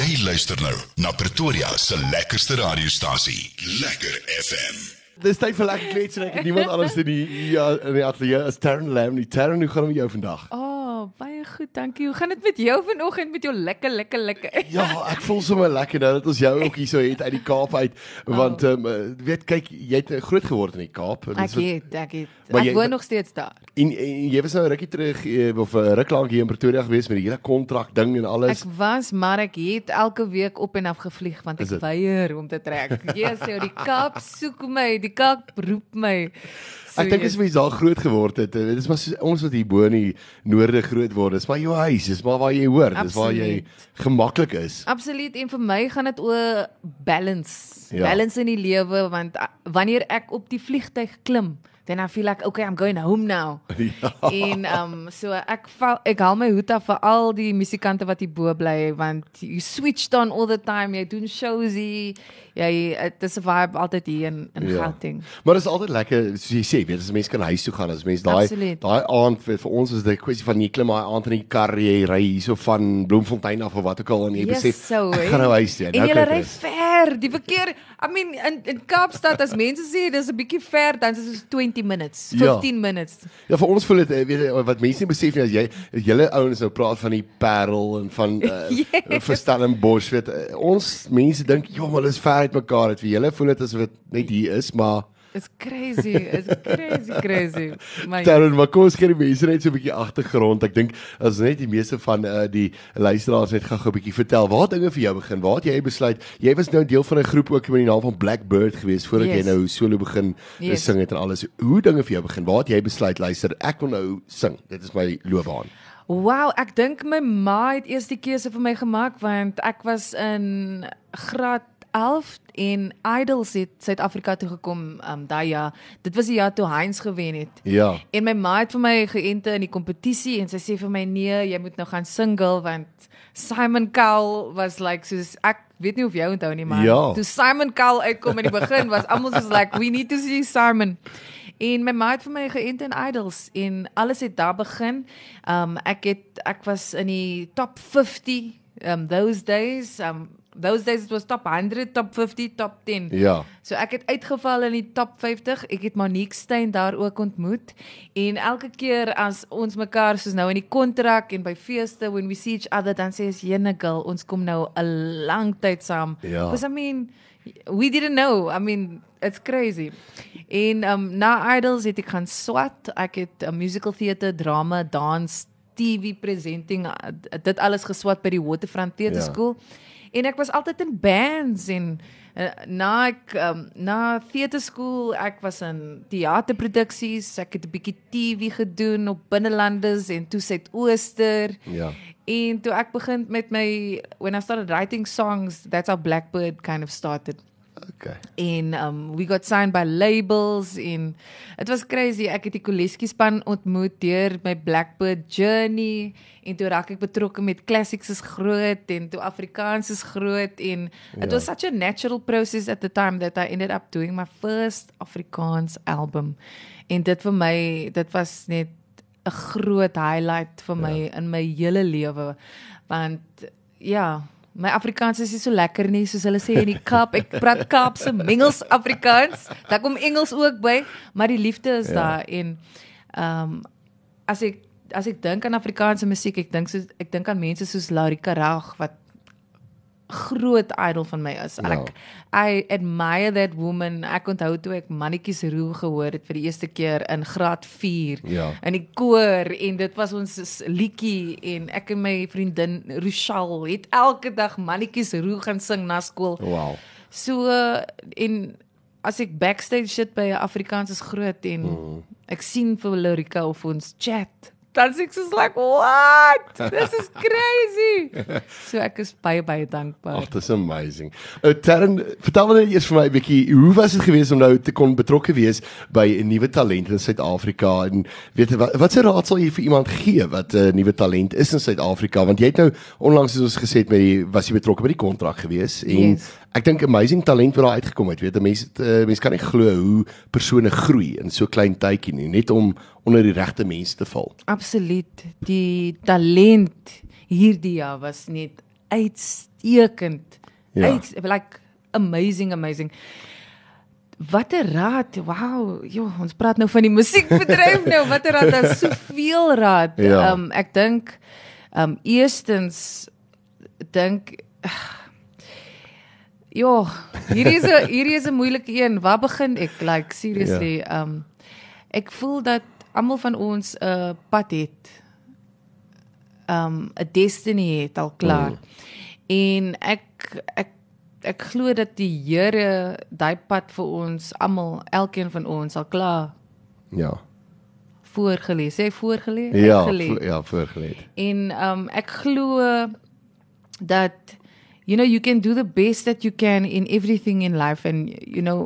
Jy luister nou na Pretoria se lekkerste radiostasie, Lekker FM. Dis tyd vir lekker klets en ek het niemand anders in die ja, in die ateljee as Terren Lam. Die Terren, hoe gaan dit met jou vandag? Oh, goed, dankie. Hoe gaan dit met jou vanoggend met jou lekker lekker lekker? Ja, ek voel sommer lekker nou dat ons jou ook hier so het uit die Kaap uit want ehm um, weet kyk, jy het groot geword in die Kaap. en Ek wat- het, ek het. Maar Ek jy- woon nog steeds daar. En, en jy was nou rukkie terug eh, of 'n ruk lank hier in Pretoria gewees met die hele kontrak ding en alles. Ek was, maar ek het elke week op en af gevlieg want ek weier om te trek. Jesus, die Kaap soek my, die Kaap roep my. So, Ek dink as mens daar groot geword het, eh, dit is maar so, ons wat hier bo in die noorde groot word, dis maar jou huis, dis maar waar jy hoor, dis waar jy gemaklik is. Absoluut en vir my gaan dit oor balance. Ja. Balance in die lewe want ah, wanneer ek op die vliegtyg klim, then I feel like okay, I'm going home now. Ja. En um so ek val, ek haal my hoed af vir al die musikante wat hier bo bly want you switched on all the time. Jy doen shows hier. Jy dit is 'n vibe altyd hier in in Ja. Gauteng. Maar dit is altyd lekker soos jy sê, weet as mense kan huis toe gaan, as mense daai daai aand vir, vir ons is dit 'n kwessie van jy klim daai aand in die kar, jy ry hierso van Bloemfontein af of wat ook al en jy Yes, besef so, ek gaan nou huis toe. En Nou jy kyk ry ek. Ver. Die verkeer, I mean in in Kaapstad as mense sê dis 'n bietjie ver, dan is dit 20 minutes, Ja. 15 minutes. Ja, vir ons voel dit eh, weet jy wat mense nie besef nie as jy julle ouens nou praat van die Parel en van uh, Yes. vir Stellenbosch, weet uh, ons mense dink ja, maar dit is ver uit mekaar. Dit vir julle voel dit asof dit net hier is, maar It's crazy. It's crazy crazy. My Darren, maar kom ons gee die mense net so 'n bietjie agtergrond. Ek dink as net die meeste van uh, die luisteraars net gou-gou 'n bietjie vertel waar dinge vir jou begin. Waar het jy besluit? Jy was nou deel van 'n groep ook met die naam van Blackbird geweest voordat Yes. jy nou solo begin yes. Yes. sing het en alles. Hoe dinge vir jou begin? Waar het jy besluit luister, ek wil nou sing. Dit is my loopbaan. Wow, ek dink my ma het eers die keuse vir my gemaak want ek was in graad 11 en Idols het Suid-Afrika toe gekom um daai jaar. Dit was die jaar toe Heinz gewen het. Ja. En my ma het vir my geënte in die kompetisie en sy sê vir my nee, jy moet nou gaan single want Simon Cowell was like soos ek weet nie of jy onthou nie maar Ja. toe Simon Cowell uitkom in die begin was almal soos like we need to see Simon. En my ma het vir my geënt in Idols en alles het daar begin. Um ek het ek was in die top 50 um those days um those days it was top 100, top 50, top 10. Ja. So ek het uitgeval in die top 50. Ek het Monique Steyn daar ook ontmoet en elke keer as ons mekaar soos nou in die kontrak en by feeste when we see each other dan sê ons jene girl, ons kom nou 'n lang tyd saam. Ja. Because I mean we didn't know. I mean it's crazy. En um na Idols het ek gaan swat. Ek het 'n musical theater, drama, dans, TV presenting uh, dit alles geswat by die Waterfront Theatre Ja. School. En ek was altyd in bands en uh, na ek um, na theater school ek was in teaterproduksies, ek het 'n bietjie TV gedoen op binnelanders en toe Suidooster. Ja. En toe ek begin met my when I started writing songs, that's how Blackbird kind of started. Okay. En um we got signed by labels en dit was crazy. Ek het die Koleski span ontmoet deur my Blackbird journey en toe raak ek betrokke met classics is groot en toe Afrikaans is groot en it Ja. was such a natural process at the time that I ended up doing my first Afrikaans album. En dit vir my, dit was net 'n groot highlight vir my ja. in my hele lewe want ja My Afrikaans is nie so lekker nie soos hulle sê in die Kaap. Ek praat Kaapse mengels Afrikaans. Daar kom Engels ook by, maar die liefde is Ja. daar en ehm um, as ek as ek dink aan Afrikaanse musiek, ek dink soos ek dink aan mense soos Laurie Karag wat groot idol van my is. Ja. Ek I admire that woman. Ek onthou toe ek Mannetjies Roe gehoor het vir die eerste keer in graad 4 Ja. in die koor en dit was ons liedjie en ek en my vriendin Rochelle het elke dag Mannetjies Roe gaan sing na skool. Wow. So uh, en as ek backstage sit by Afrikaans is groot en mm. ek sien vir Lorika of ons chat. Dan sê ek soos like what? This is crazy. so ek is baie baie dankbaar. Ag, dit is amazing. Uh, Terren, vertel my net eers vir my 'n bietjie, hoe was dit geweest om nou te kon betrokke wees by 'n nuwe talent in Suid-Afrika en weet jy wat wat se raad sal jy vir iemand gee wat 'n uh, nuwe talent is in Suid-Afrika want jy het nou onlangs soos ons gesê het met die was jy betrokke by die kontrak geweest en Yes. Ek dink amazing talent wat daar uitgekom het. Weet mense uh, mense kan nie glo hoe persone groei in so klein tydjie nie, net om onder die regte mense te val. Absoluut. Die talent hierdie jaar was net uitstekend. Ja. Uit like amazing amazing. Watter raad? Wow, joh, ons praat nou van die musiekbedryf nou. Watter raad? Daar's soveel raad. Ehm Ja. um, ek dink ehm um, eerstens dink Ja, hierdie is 'n hierdie is 'n moeilike een. Waar begin ek? Like seriously, ehm um, ek voel dat almal van ons 'n uh, pad het. Ehm 'n destiny het al klaar. Mm. En ek ek ek glo dat die Here daai pad vir ons almal, elkeen van ons al klaar Ja. voorgelees. Sê voorgelees? Ja, vo- ja, voorgelê. En um ek glo dat you know you can do the best that you can in everything in life and you know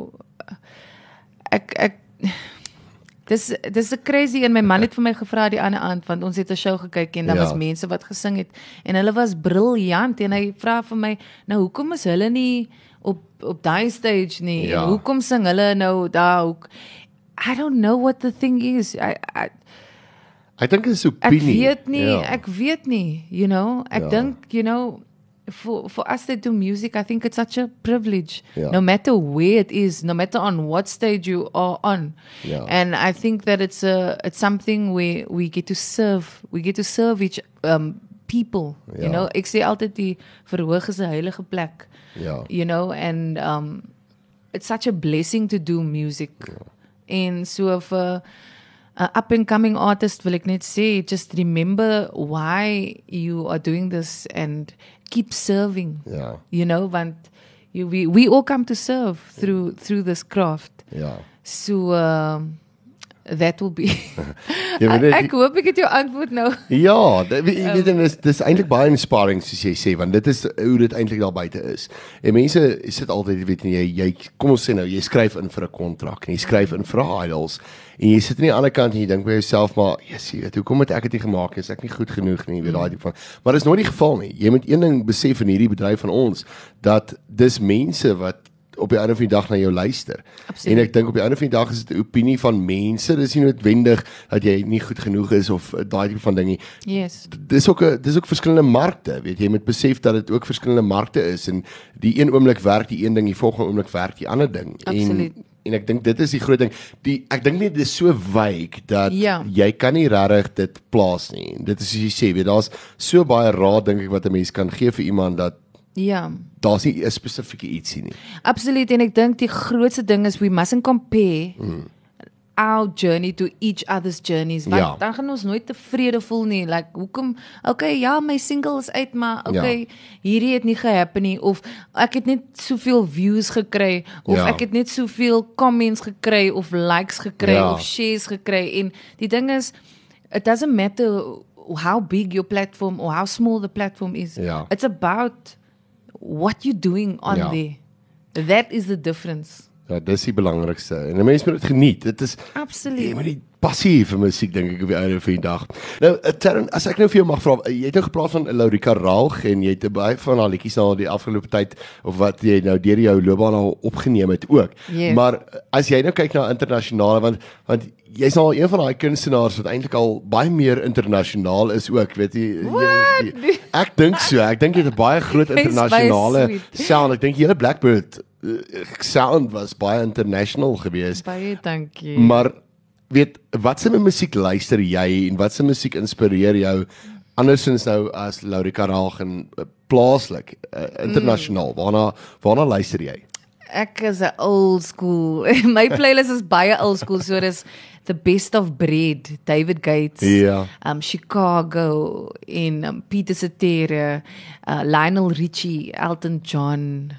ek ek Dis dis 'n crazy en my man het vir my gevra die ander aand want ons het 'n show gekyk en daar Ja. was mense wat gesing het en hulle was briljant en hy vra vir my nou hoekom is hulle nie op op daai stage nie Ja. en hoekom sing hulle nou daar ook I don't know what the thing is I, I Ek dink dit is Ek opinie. weet nie, Ja. ek weet nie, you know. Ek Ja. dink, you know, for for us that do music, I think it's such a privilege. Ja. No matter where it is, no matter on what stage you are on. Ja. And I think that it's a it's something where we get to serve, we get to serve each um people, Ja. you know. Ek sê altyd die verhoog is 'n heilige plek. Ja. You know, and um it's such a blessing to do music. En so vir 'n up and coming artist wil ek net sê just remember why you are doing this and keep serving. Ja. You know, want you we we all come to serve through through this craft. Ja. So um that will be weet net- ek, ek hoop ek het jou antwoord nou. Ja, dit weet en dis dis eintlik baie inspiring soos jy sê want dit is hoe dit eintlik daar buite is. En mense sit altyd weet jy jy kom ons sê nou jy skryf in vir 'n kontrak en jy skryf in vir idols en jy sit aan die ander kant en jy dink by jouself maar yes, jy weet hoekom het ek dit nie gemaak? Is ek nie goed genoeg nie? Weet daai tipe van. Maar dis nooit die geval nie. Jy moet een ding besef in hierdie bedryf van ons dat dis mense wat op die einde van die dag na jou luister. Absoluut. En ek dink op die einde van die dag is dit 'n opinie van mense. Dis nie noodwendig dat jy nie goed genoeg is of uh, daai tipe van ding nie. Yes. Dis ook 'n dis ook verskillende markte. Weet jy, jy moet besef dat dit ook verskillende markte is en die een oomblik werk die een ding, die volgende oomblik werk die ander ding. Absoluut. En en ek dink dit is die groot ding. Die ek dink net dit is so wyk dat Ja. jy kan nie regtig dit plaas nie. Dit is soos jy sê, weet daar's so baie raad dink ek wat 'n mens kan gee vir iemand dat Ja. daar's nie 'n spesifieke ietsie nie. Absoluut en ek dink die grootste ding is we mustn't compare mm. our journey to each other's journeys want Ja. dan gaan ons nooit tevrede voel nie like hoekom okay ja my single is uit maar okay ja. hierdie het nie gehappen nie of ek het net soveel views gekry of Ja. ek het net soveel comments gekry of likes gekry Ja. of shares gekry en die ding is it doesn't matter how big your platform or how small the platform is Ja. it's about what you're doing on Ja. there That is the difference. Ja, dis die belangrikste. En 'n mens moet dit geniet. Dit is Absoluut. jy moet die passie vir musiek dink ek op die einde van die dag. Nou, uh, Terren, as ek nou vir jou mag vra, jy het nou gepraat van Laurika Raag en jy het baie van haar liedjies nou die afgelope tyd of wat jy nou deur jou loopbaan al opgeneem het ook. Yes. Maar uh, as jy nou kyk na internasionale want want jy's nou al een van daai kunstenaars wat eintlik al baie meer internasionaal is ook, weet jy. jy, jy ek dink so. Ek dink jy het 'n baie groot internasionale sound. Ek dink die hele Blackbird sound was baie international geweest. Baie dankie. Maar weet watse musiek luister jy en watse musiek inspireer jou andersins nou as Laurika Raag en uh, plaaslik uh, internasionaal Mm. waarna waarna luister jy? Ek is 'n old school. My playlist is baie old school, so dis the best of breed, David Gates. Ja. Um Chicago in um, Peter Cetera, uh, Lionel Richie, Elton John.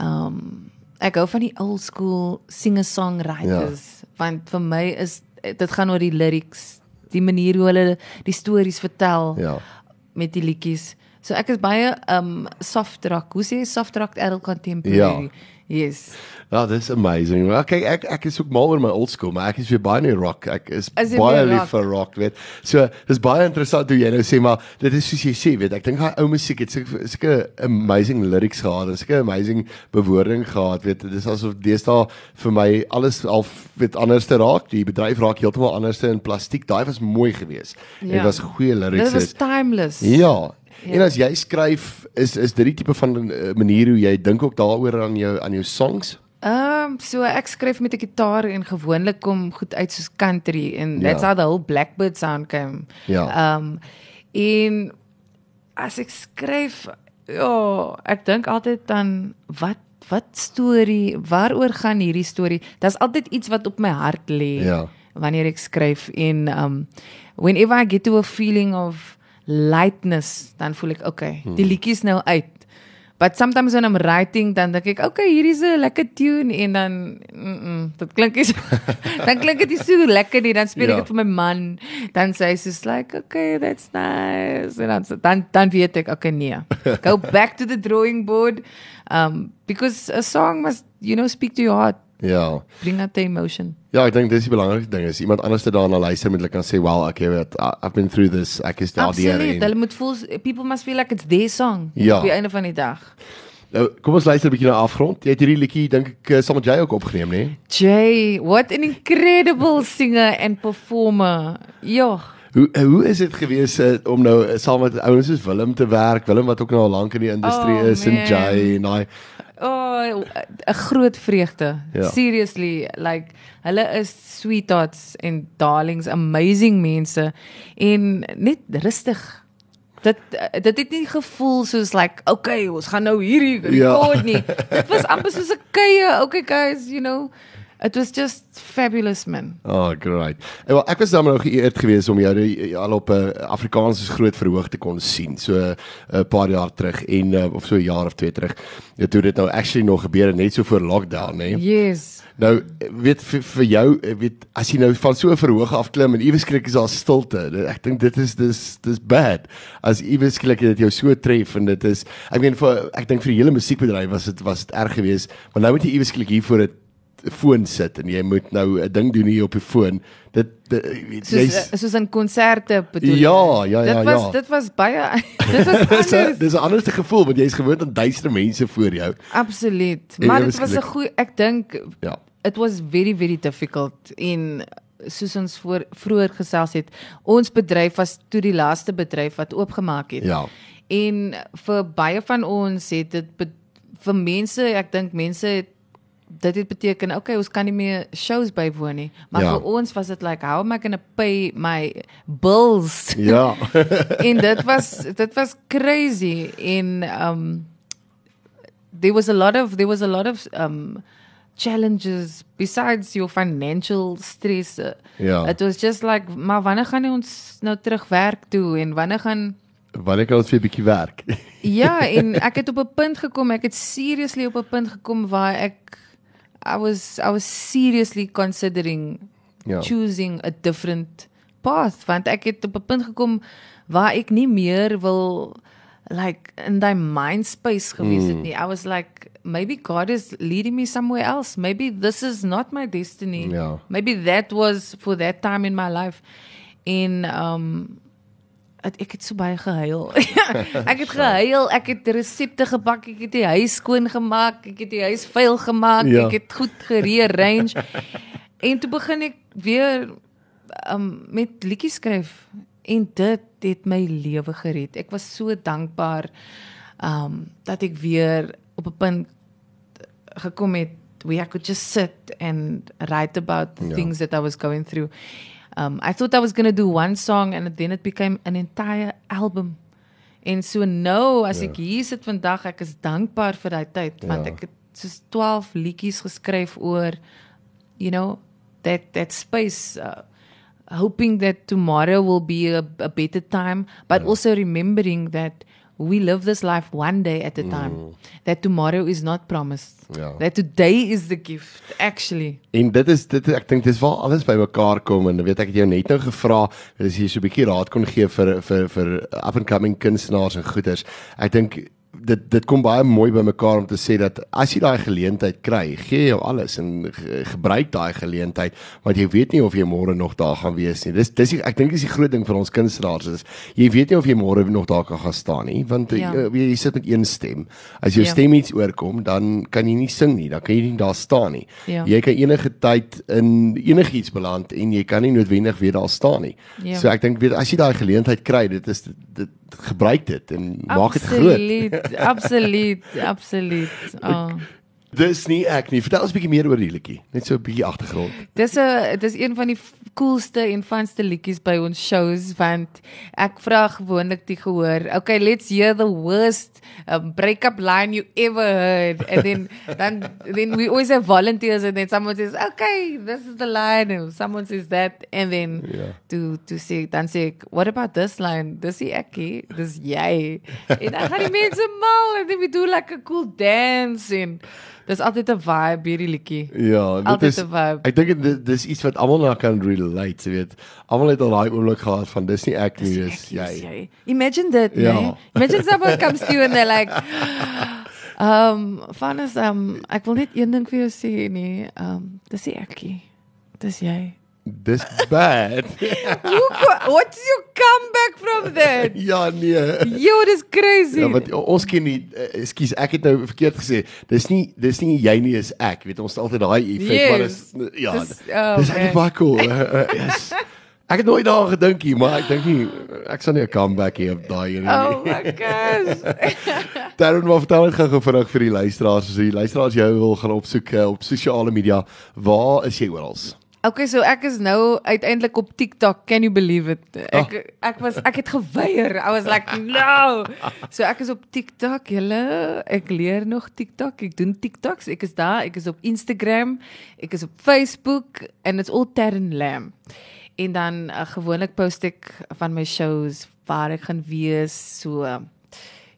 Um ek hou van die old school singer-songwriters ja. want vir my is dit gaan oor die lyrics, die manier hoe hulle die stories vertel Ja. met die liedjies. So ek is baie um soft rock. Hoe sê jy soft rock adult contemporary? Yes. Ja, dis amazing. Maar kyk ek ek is ook mal oor my old school, maar ek is weer baie nie rock. Ek is, Is baie lief vir rock, weet. So, dis baie interessant hoe jy nou sê, maar dit is soos jy sê, weet. Ek dink daai ou musiek het sulke sulke amazing lyrics gehad sulke amazing bewoording gehad, weet. Dit is asof deesdae vir my alles al weet anders te raak. Die bedryf raak heeltemal anders in plastiek. Daai was mooi geweest. Ja. Dit was goeie lyrics. Dit was timeless. Ja. Ja. En as jy skryf, is is dit die tipe van uh, manier hoe jy dink ook daaroor aan jou aan jou songs? Ehm um, so ek skryf met 'n gitaar en gewoonlik kom goed uit soos country en Ja. that's how the whole Blackbird sound came. Ja. Ehm um, en as ek skryf, ja, ek dink altyd dan wat wat storie, waaroor gaan hierdie storie? Daar's altyd iets wat op my hart lê Ja. wanneer ek skryf en um whenever I get to a feeling of lightness, dan voel ek okay, Hmm. die liedjie is nou uit. But sometimes when I'm writing dan dink ek okay, hier is 'n lekker tune en dan mm, -mm dit klink so, dan klink dit so lekker nie, dan speel ek Ja. dit vir my man, dan sê hy soos like okay, that's nice en dan dan dan weet ek okay nee. Go back to the drawing board um because a song must you know speak to your heart, Ja. bring out the emotion. Ja, ek dink dis die belangrikste ding is iemand anders te daarna luister met hulle kan sê, "Well, okay, wat I've been through this. Ek is daar deur." Absoluut. en- Hulle moet voel people must feel like it's their song Ja. op die einde van die dag. Nou, kom ons luister 'n bietjie na afgrond. Jy het hierdie liedjie dink ek eh, saam met jy ook opgeneem, né? Jay, what an incredible singer and performer. Ja. Hoe eh, hoe is dit gewees uh, om nou uh, saam met ouens soos Willem te werk? Willem wat ook nou al lank in die industrie Oh, is en man. Jay en daai Oh, 'n groot vreugde. Ja. Seriously, like hulle is sweethearts en darlings, amazing mense en net rustig. Dit dit het nie gevoel soos like okay, ons gaan nou hierdie Ja. record nie. Dit was amper soos 'n kuier. Okay guys, you know. It was just fabulous man. Oh, great. En wel, ek was dan nou geëerd geweest om jou al op 'n uh, Afrikaans groot verhoog te kon sien. So 'n uh, paar jaar terug en uh, of so 'n jaar of twee terug. Ja, toe dit nou actually nog gebeur het net so voor lockdown, né? Yes. Nou weet vir, vir jou eh, weet as jy nou van so 'n verhoog af klim en iewes skielik is daar stilte. Ek dink dit is dis dis bad. As iewes skielik dit jou so tref en dit is ek meen vir ek dink vir die hele musiekbedryf was dit was dit erg geweest. Maar nou moet jy iewes skielik hier voor 'n foon sit en jy moet nou 'n ding doen hier op die foon. Dit, dit jy's- soos in konserte bedoel. Ja, ja, ja, Dit was ja. dit was baie dit was dis anders. dis 'n anderste gevoel want jy's gewoond aan duisende mense voor jou. Absoluut. Maar dit was 'n goeie ek dink Ja. it was very very difficult in soos ons voor vroeër gesels het. Ons bedryf was toe die laaste bedryf wat oopgemaak het. Ja. En vir baie van ons het dit vir mense, ek dink mense het dit het beteken okay, ons kan nie meer shows bywoon nie. Maar Ja. vir ons was dit like how am I going to pay my bills? Ja. en dit was dit was crazy en um there was a lot of there was a lot of um challenges besides your financial stress. Ja. It was just like maar wanneer gaan ons nou terug werk toe en wanneer gaan Wanneer kan ons weer 'n bietjie werk? Ja, en ek het op 'n punt gekom, ek het seriously op 'n punt gekom waar ek I was I was seriously considering Ja. choosing a different path want ek het op 'n punt gekom waar ek nie meer wil like in daai mind space gewees het nie. I was like maybe God is leading me somewhere else. Maybe this is not my destiny. Ja. Maybe that was for that time in my life. En um het, ek het so baie gehuil. ek het gehuil, ek het resepte gepak, ek het die huis skoon gemaak, ek het die huis vuil gemaak, Ja. ek het goed gerearrange. en toe begin ek weer um met liedjies skryf en dit het my lewe gered. Ek was so dankbaar um dat ek weer op 'n punt gekom het where I could just sit and write about the Ja. things that I was going through. Um, I thought I was going to do one song and then it became an entire album. En so nou as ek hier sit vandag, ek is dankbaar vir daai tyd want Ja. ek het soos 12 liedjies geskryf oor you know that that space uh, hoping that tomorrow will be a, a better time but also remembering that we live this life one day at a time that tomorrow is not promised Ja. that today is the gift actually En dit is dit ek dink dis waar alles bymekaar kom en weet ek het jou net nou gevra as jy so 'n bietjie raad kon gee vir vir vir up and coming kunstenaars en goeters. Ek dink dit dit kom baie mooi by mekaar om te sê dat as jy daai geleentheid kry, gee jou alles en ge, gebruik daai geleentheid want jy weet nie of jy môre nog daar gaan wees nie. Dis dis ek dink dis die groot ding vir ons kunstenaars is jy weet nie of jy môre nog daar kan gaan staan nie want Ja. ja. jy, jy sit met een stem. As jou Ja. stem iets oorkom, dan kan jy nie sing nie, dan kan jy nie daar staan nie. Ja. Jy kan enige tyd in enigiets beland en jy kan nie noodwendig weer daar staan nie. Ja. So ek dink weet as jy daai geleentheid kry, dit is dit, dit gebruik dit en maak dit groot. Absoluut, absoluut, absoluut. Dis nie ek nie. Vertel ons 'n bietjie meer oor die liedjie. Net so 'n bietjie agtergrond. Dis 'n dis een van die coolste en funste liedjies by ons shows want ek vra gewoonlik die gehoor. Okay, let's hear the worst um, breakup line you ever heard and then then then we always have volunteers and then someone says, "Okay, this is the line." And someone says that and then Ja. to to say dan sê ek, "What about this line?" Dis die ekkie, dis jy. en dan gaan die mense mal and then we do like a cool dance en dis altyd 'n vibe hierdie liedjie. Ja, dit Altyd is 'n vibe. Ek dink dit dis iets wat almal na kan relate, jy weet. Almal het al daai oomblik gehad van dis nie ek nie, dis is jy. Imagine that, Ja. nee. Imagine someone comes to you and they're like, um, Vanus, um, ek wil net een ding vir jou sê nie. Um, dis nie ekkie. Dis jy. Dis bad. What's your comeback from that? ja, nee. Yo, dis crazy. Ja, want ons ken nie uh, ekskuus, ek het nou verkeerd gesê. Dis nie dis nie jy nie is ek. Weet ons het altyd daai effek, maar dis ja. Dis- oh, dis eintlik baie cool. Uh, uh, yes. Ek het nooit daaraan gedink nie, maar ek dink nie ek sal nie 'n comeback hê op daai een nie. Oh my gosh. Darren, maar vertel net gou-gou vinnig vir die luisteraars, as die luisteraars jou wil gaan opsoek uh, op sosiale media, waar is jy oral? Okay, so ek is nou uiteindelik op TikTok. Can you believe it? Ek ek was ek het geweier. I was like, "No." So ek is op TikTok. Julle, ek leer nog TikTok. Ek doen TikToks. Ek is daar. Ek is op Instagram. Ek is op Facebook and it's all Terren Lam. En dan uh, gewoonlik post ek van my shows waar ek gaan wees. So uh,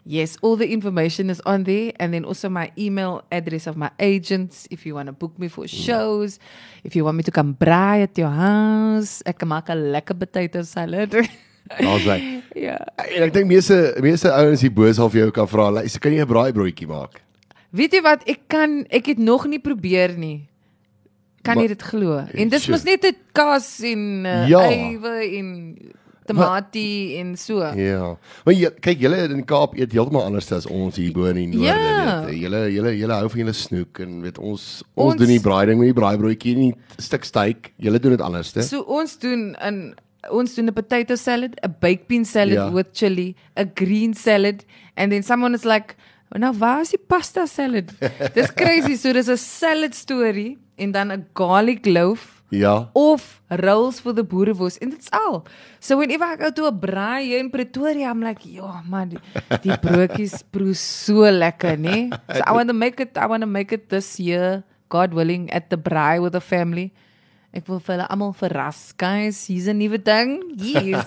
Yes, all the information is on there, and then also my email address of my agents if you want to book me for shows, if you want me to come braai at your house. Ek maak 'n lekker potato salad. Daar's hy. ja. En ek dink meeste meeste ouens hier bo sal vir jou kan vra, "Luister, kan jy 'n braaibroodjie maak?" Weet jy wat? Ek kan ek het nog nie probeer nie. Kan Maar- jy dit glo? En dis mos net 'n kaas en uh, Ja. eiwe en tamatie en so. Ja. Maar jy kyk, julle in die Kaap eet heeltemal anders as ons hier bo in die noorde, Ja. Julle julle julle hou van julle snoek en weet ons ons, Ons- doen die braai ding met die braaibroodjie nie 'n stuk steak. Julle doen dit anders, hè? So ons doen 'n ons doen 'n potato salad, 'n baked bean salad Ja. with chili, 'n green salad and then someone is like, "Nou waar is die pasta salad?" Dis crazy. So dis 'n salad story en dan 'n garlic loaf Ja. of rolls for the boerewors en dit's al. So whenever I go to a braai in Pretoria, I'm like, "Ja, man, die, die broodjies proe so lekker, né?" So I want to make it I want to make it this year, God willing, at the braai with the family. Ek wil vir hulle almal verras. Guys, hier's 'n nuwe ding. Yes.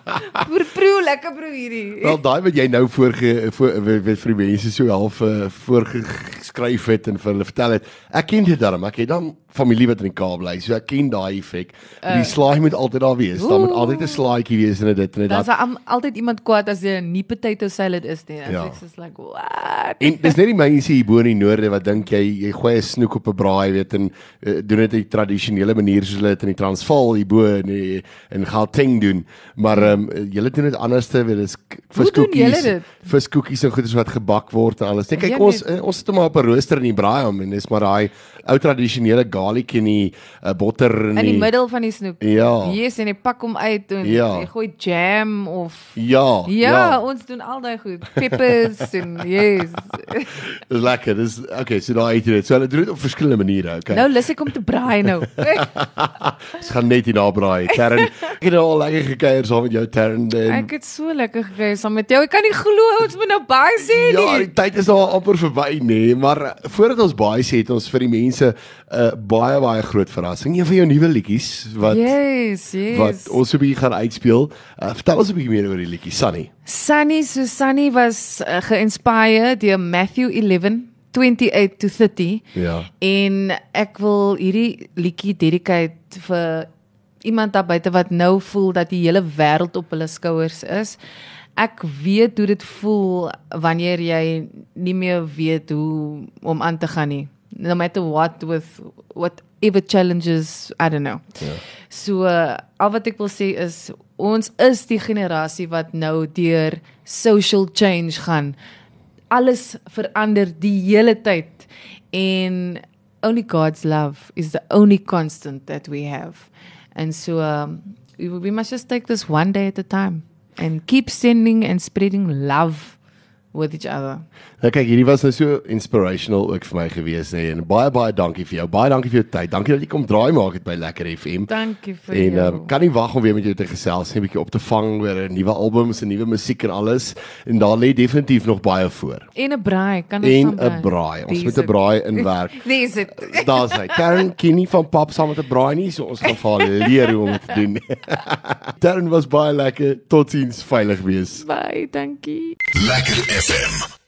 proe proe lekker proe hierdie. Wel daai wat jy nou voorge voor weet vir die mense so half uh, voorgeskryf het en vir hulle vertel het. Ek ken dit darm. Ek het dan familie wat in die Kaap bly. So ek ken daai effek. Uh, die slaai moet altyd daar wees. Daar moet altyd 'n slaaitjie wees en dit en Daar's dit. al, altyd iemand kwaad as jy 'n nie potato salad is nie. Ja. Ek is like, "What?" En dis net die mense hier bo in die noorde wat dink jy jy gooi 'n snoek op 'n braai weet en uh, doen dit die tradisionele manier soos hulle dit in die Transvaal hier bo in die, in Gauteng doen. Maar ehm um, julle doen dit anderste, weet dis doen julle viskoekies. Viskoekies en goeders wat gebak word en alles. Net kyk Ja, ons nee. uh, ons sit hom maar op 'n rooster in die braai om en dis maar daai ou tradisionele garlic en die uh, botter en in die middel van die snoek. Ja. Yes, en jy pak hom uit en Ja. jy gooi jam of Ja, Ja, ja, ons doen al daai goed. Peppers en yes. dis lekker. Dis okay, so daai eet jy dit. So hulle doen dit op verskillende maniere, okay. Nou lus ek om te braai nou. Ons gaan net hier na braai. Terren, ek het nou al lekker gekuier saam met jou Terren. En, ek het so lekker gekry saam met jou. Ek kan nie glo ons moet nou baie sê ja, nie. die tyd is al amper verby nê, nee, maar uh, voordat ons baie sê het ons vir die mense 'n uh, baie baie groot verrassing. Een van jou nuwe liedjies wat Yes, yes. wat ons 'n bietjie gaan uitspeel. Uh, vertel ons 'n bietjie meer oor die liedjie Sunny. Sunny, so Sunny was uh, geïnspireer deur Matthew 11 28 to 30. Ja. En ek wil hierdie liedjie dedicate vir iemand daar buite wat nou voel dat die hele wêreld op hulle skouers is. ek weet hoe dit voel wanneer jy nie meer weet hoe om aan te gaan nie. No matter what with whatever challenges, I don't know. Ja. So uh, al wat ek wil sê is ons is die generasie wat nou deur social change gaan. Alles verander die hele tyd en only God's love is the only constant that we have. And so um, we, must just take this one day at a time and keep sending and spreading love with each other. Nou kyk, hierdie was nou so inspirational ook vir my gewees nê en baie baie dankie vir jou. Baie dankie vir jou tyd. Dankie dat jy kom draai maak dit by Lekker FM. Dankie vir En jou. um, kan nie wag om weer met jou te gesels nie, 'n bietjie op te vang oor 'n nuwe album, se nuwe musiek en alles. En daar lê definitief nog baie voor. en 'n braai, kan ons En saam 'n braai. Ons moet 'n het. braai inwerk. Dis dit. Daar's hy. Karen Kenny van Pap saam met 'n braai nie, so ons gaan vir haar leer hoe om dit te doen. Darren was baie lekker. Totsiens, veilig wees. Bye, dankie. Lekker FM.